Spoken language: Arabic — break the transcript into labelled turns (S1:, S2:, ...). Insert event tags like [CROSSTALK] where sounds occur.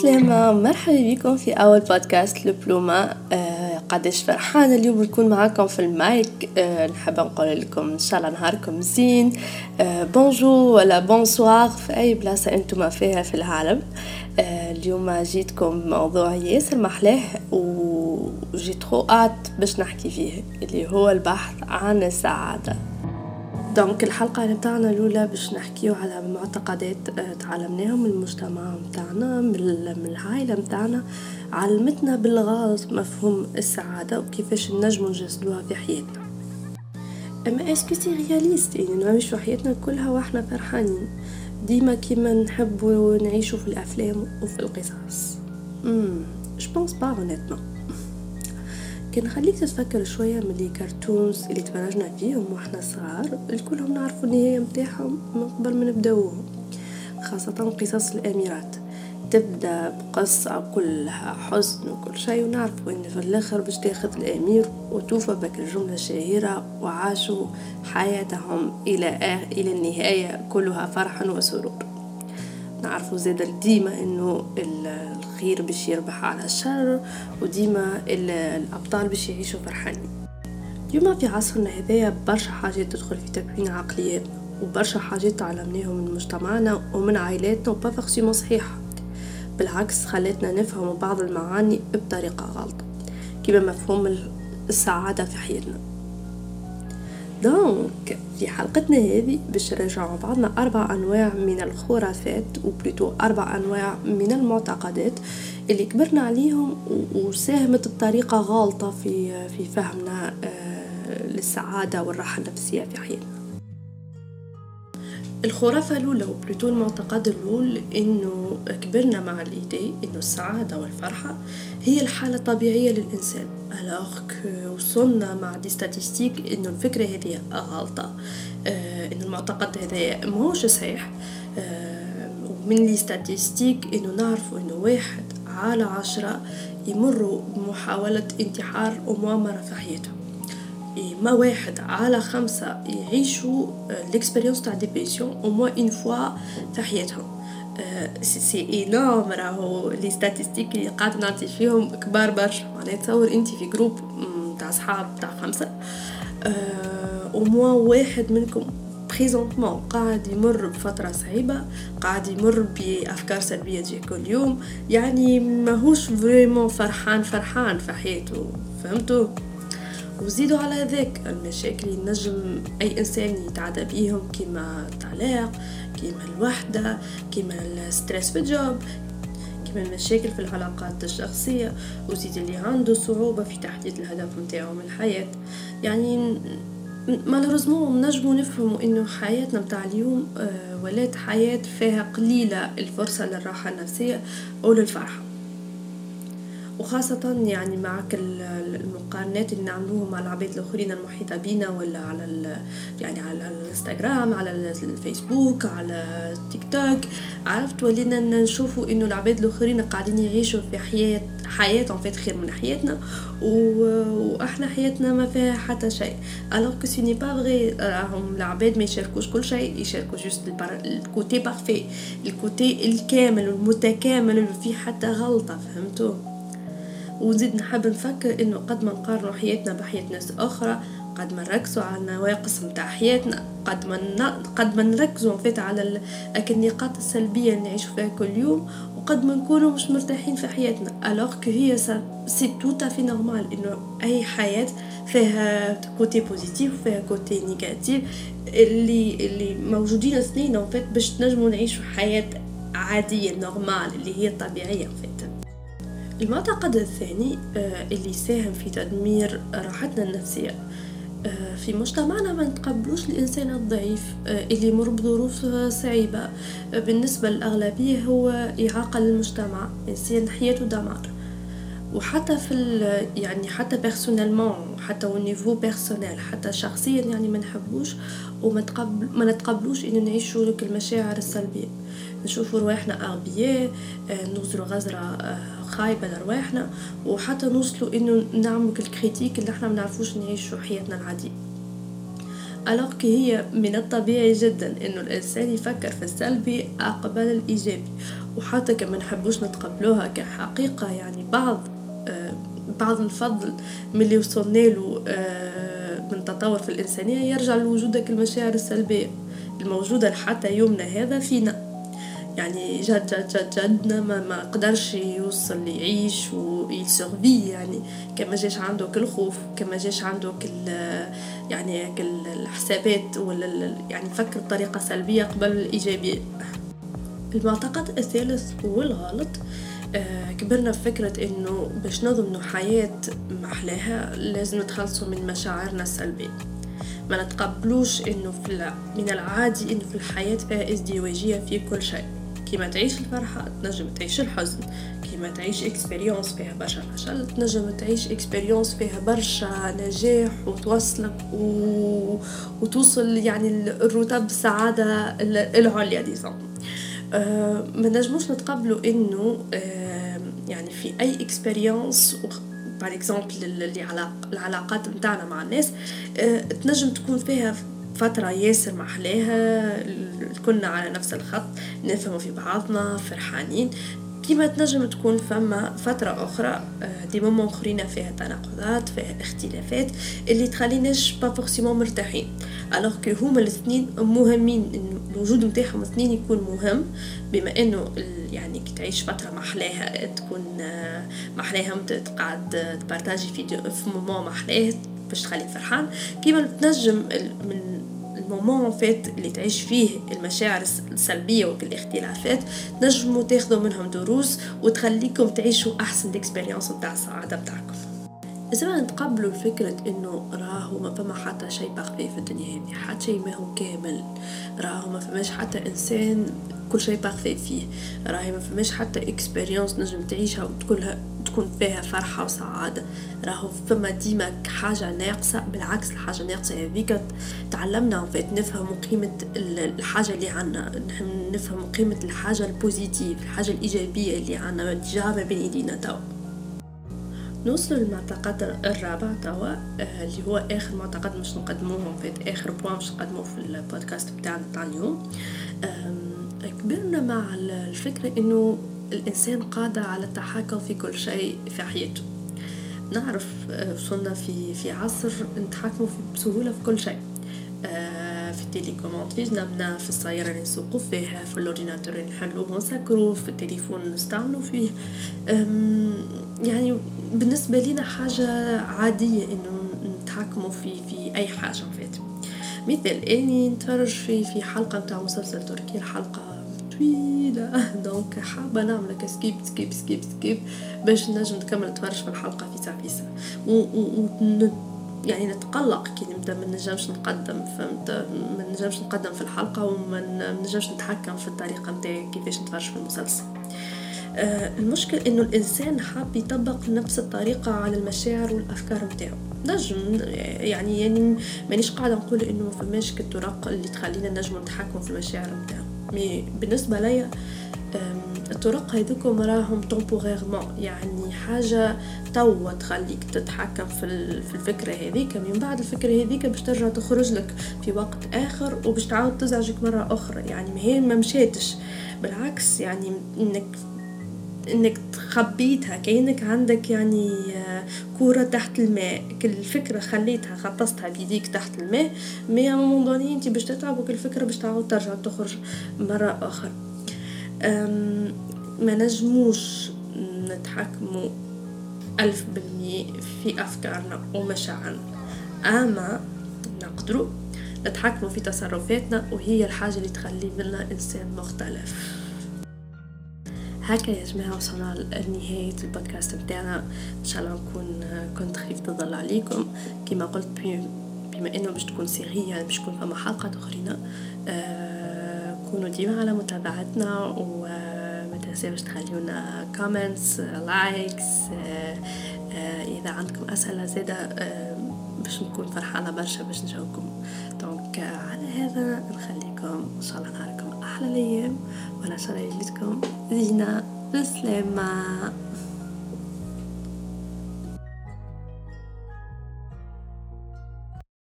S1: السلامة مرحبا بكم في أول بودكاست لبلومة. آه قداش فرحانة اليوم نكون معاكم في المايك. آه نحب نقول لكم إن شاء الله نهاركم زين. آه bonjour ولا bonsoir في أي بلاصة أنتم فيها في العالم. اليوم جيتكم بموضوع ياسر محلاه وجيت خو باش نحكي فيه اللي هو البحث عن السعادة. donc الحلقة نتاعنا الأولى باش نحكيو على معتقدات آه، تعلمناهم من المجتمع متاعنا من العائلة متاعنا علمتنا بالغلط مفهوم السعادة وكيفاش نجمو نجسدوها في حياتنا. أما est-ce que c'est réaliste يعني نعيشو حياتنا كلها وإحنا فرحانين. ديما كيما نحبو نعيشو في الأفلام وفي القصص. امم je pense pas honnêtement كان خليك تتفكر شوية من les cartoons اللي تفرجنا فيهم وإحنا صغار الكلهم نعرفوا النهاية متاعهم من قبل ما نبداوهم خاصة قصص الأميرات. تبدأ بقصة كلها حزن وكل شيء ونعرفوا ان في الآخر باش تاخذ الأمير وتوفى بك الجملة الشهيرة وعاشوا حياتهم إلى آخر إلى النهاية كلها فرحا وسرور. نعرفوا زاد ديما انه الخير باش يربح على الشر وديما الأبطال باش يعيشوا فرحانين. اليوم في عصرنا هذايا برشا حاجات تدخل في تكوين عقلياتنا وبرشا حاجات تعلمناهم من مجتمعنا ومن عائلاتنا وبا فورسيمون صحيحة. بالعكس خلتنا نفهم بعض المعاني بطريقة غلطة كما مفهوم السعادة في حياتنا. donc في حلقتنا هذه باش نرجعوا بعضنا أربع أنواع من الخرافات و plutôt أربع أنواع من المعتقدات اللي كبرنا عليهم وساهمت بطريقة غالطة في في فهمنا آه، للسعادة والراحة النفسية في حياتنا. الخرافة الأولى و plutôt المعتقد الأول إنه كبرنا مع l'idée إنه السعادة والفرحة هي الحالة الطبيعية للإنسان. alors وصلنا مع des statistiques إنه الفكرة هذه غلطة. آه إنه المعتقد هذا ماهوش صحيح. آه ومن les statistiques إنه نعرفوا إنه واحد على عشرة يمروا بمحاولة انتحار ومؤامرة في حياتهم. ما واحد على خمسة يعيشوا l'expérience تاع dépression au moins une fois في حياتهم. c'est énorme راهو les statistiques اللي قاعد نعطي فيهم كبار برشا. معناها تصور انت في groupe تاع صحاب تاع خمسة أو موا واحد منكم présentement قاعد يمر بفترة صعيبة قاعد يمر بأفكار سلبية تجي كل يوم يعني ماهوش vraiment فرحان فرحان في حياته. فهمتوا وزيدوا على ذاك المشاكل اللي نجم أي إنسان يتعدى بيهم كيما الطلاق كيما الوحدة كيما ال stress في ال job كيما المشاكل في العلاقات الشخصية. وزيد اللي عنده صعوبة في تحديد الهدف متاعه من الحياة. يعني malheureusement نجمو نفهموا إنه حياتنا متاع اليوم آه، ولات حياة فيها قليلة الفرصة للراحة النفسية أو للفرحة. وخاصة يعني معك المقارنات اللي نعملوها مع العباد الآخرين المحيطة بينا ولا على يعني على الإنستغرام على الفيسبوك على تيك توك عرفت؟ ولينا نشوفوا إنه العباد الآخرين قاعدين يعيشوا في حياة حياتهم في خير من حياتنا وإحنا حياتنا ما فيها حتى شيء. alors que ce n'est pas vrai راهم العباد ما يشاركوش كل شيء يشاركوا juste ال côté parfait ال côté الكامل والمتكامل اللي فيه حتى غلطة فهمتوا؟ ونزيد نحب نفكر إنه قد ما نقارنوا حياتنا بحياة ناس أخرى قد ما نركزوا على النواقص متاع حياتنا قد ما قد ما نركزوا en fait على النقاط السلبية اللي نعيشوا فيها كل يوم وقد ما نكونوا مش مرتاحين في حياتنا. alors que هي c'est tout à fait normal إنه أي حياة فيها côté positif وفيها côté négatif اللي اللي موجودين سنين en fait باش تنجموا نعيشوا حياة عادية normale اللي هي طبيعية en fait المعتقد الثاني آه، اللي ساهم في تدمير راحتنا النفسية. آه، في مجتمعنا ما نتقبلوش الإنسان الضعيف آه، اللي يمر بظروف صعيبة. بالنسبة للأغلبية هو إعاقة للمجتمع إنسان حياته دمار. وحتى في يعني حتى personnellement حتى au niveau personnel حتى شخصيا يعني ما نحبوش وما تقبل ما نتقبلوش ان نعيشوا لك المشاعر السلبية. نشوفوا رواحنا أغبياء نغزروا غزرة خايبة لرواحنا وحتى نوصلوا إنه نعمل ال critique اللي إحنا منعرفوش نعيشوا حياتنا العادية. alors هي من الطبيعي جدا إنه الإنسان يفكر في السلبي قبل الإيجابي. وحتى كما نحبوش نتقبلوها كحقيقة يعني بعض. آه بعض الفضل من اللي وصلنا له آه من تطور في الإنسانية يرجع لوجودك المشاعر السلبية الموجودة حتى يومنا هذا فينا. يعني جد جد جد جدنا ما, ما قدرش يوصل يعيش ويسورفي يعني كما جاش عنده كل خوف كما جاش عنده كل يعني كل الحسابات ولا يعني فكر بطريقة سلبية قبل الإيجابية. المعتقد الثالث والغلط آه كبرنا بفكرة إنه باش نضمنوا حياة محلاها لازم نتخلصوا من مشاعرنا السلبية ما نتقبلوش إنه في من العادي إنه في الحياة فيها ازدواجية في كل شيء. كيما تعيش الفرحة تنجم تعيش الحزن كيما تعيش expérience فيها برشا فشل تنجم تعيش expérience فيها برشا نجاح وتوصلك و... وتوصل يعني الرتب السعادة العليا disons ما نجموش نتقبلوا إنه أه يعني في أي expérience par exemple اللي علاق العلاقات نتاعنا مع الناس أه تنجم تكون فيها فترة ياسر محلاها كنا على نفس الخط نفهموا في بعضنا فرحانين. كيما تنجم تكون فما فترة أخرى آه، des moments أخرين فيها تناقضات فيها اختلافات اللي تخليناش pas forcément مرتاحين. alors que هما الاثنين مهمين إن الوجود نتاعهم الاثنين يكون مهم بما إنه يعني كي تعيش فترة محلاها تكون آه، محلاها تقعد ت partager في moment محلاه باش تخليك فرحان. كيما تنجم من ال moment en fait اللي تعيش فيه المشاعر السلبية والاختلافات نجموا تاخذوا منهم دروس وتخليكم تعيشوا أحسن expérience نتاع السعادة بتاعكم. ما نتقبلوا فكرة إنه راهو ما فما حتى شيء parfait في الدنيا هذه حتى شيء ما هو كامل. راهو ما فماش حتى إنسان كل شيء parfait فيه. راهي ما فماش حتى expérience نجم تعيشها وتكونها تكون فيها فرحة وسعادة. راهو فما ديما حاجة ناقصة بالعكس الحاجة الناقصة هذيك تعلمنا en fait نفهم قيمة الحاجة اللي عنا نفهم قيمة الحاجة ال positive الحاجة الإيجابية اللي عنا جابة بين إيدينا توا. نوصل للمعتقد الرابع توا آه، اللي هو آخر معتقد مش نقدموه في آخر point مش نقدموه في البودكاست بتاعنا تاع اليوم. كبرنا مع الفكرة إنه الإنسان قادر على التحكم في كل شيء في حياته. نعرف آه، وصلنا في في عصر نتحكموا بسهولة في كل شيء. آه، في ال télécommande في جنبنا في السيارة اللي نسوقوا فيها في ال ordinateur اللي نحلوه ونسكروه في التليفون نستعملوا فيه. يعني بالنسبة لنا حاجة عادية إنه نتحكموا في في أي حاجة en fait مثل إني نتفرج في في حلقة متاع مسلسل تركي الحلقة طويلة. [LAUGHS] donc حابة نعمل skip skip skip skip باش نجم نكمل نتفرج في الحلقة في ساعة و, و, يعني نتقلق كي نبدأ ما نجمش نقدم فهمت؟ ما نجمش نقدم في الحلقة وما نجمش نتحكم في الطريقة نتاعي كيفاش نتفرج في المسلسل. المشكل إنه الإنسان حاب يطبق نفس الطريقة على المشاعر والأفكار نتاعو نجم يعني يعني مانيش قاعدة نقول إنه ما فماش كالطرق اللي تخلينا نجم نتحكم في المشاعر نتاعو mais بالنسبة ليا الطرق هذوكم راهم temporairement يعني حاجة توا تخليك تتحكم في الفكرة هذيك من بعد الفكرة هذيك باش ترجع تخرج لك في وقت آخر وباش تعاود تزعجك مرة أخرى. يعني هي ما مشيتش بالعكس يعني إنك إنك خبيتها كأنك عندك يعني آه، كورة تحت الماء. كل فكرة خليتها غطستها بيديك تحت الماء مي مومون انت باش تتعب وكل فكرة باش تعاود ترجع تخرج مرة أخرى ما نجموش نتحكموا ألف بالمية في أفكارنا ومشاعرنا. أما نقدروا نتحكموا في تصرفاتنا وهي الحاجة اللي تخلي منا إنسان مختلف. هكا يا جماعة وصلنا لنهاية البودكاست بتاعنا. إن شاء الله نكون كنت خفيفة الظل عليكم. كما قلت بما إنه باش تكون سرية باش تكون فما حلقات أخرين آه كونوا ديما على متابعتنا وما تنساوش تخليونا comments likes آه آه إذا عندكم أسئلة زادة آه باش نكون فرحانة برشا باش نجاوبكم. دونك على هذا نخليكم إن شاء الله نهاركم أحلى الأيام. وأنا شاء الله يجيكم زينة بسلامة.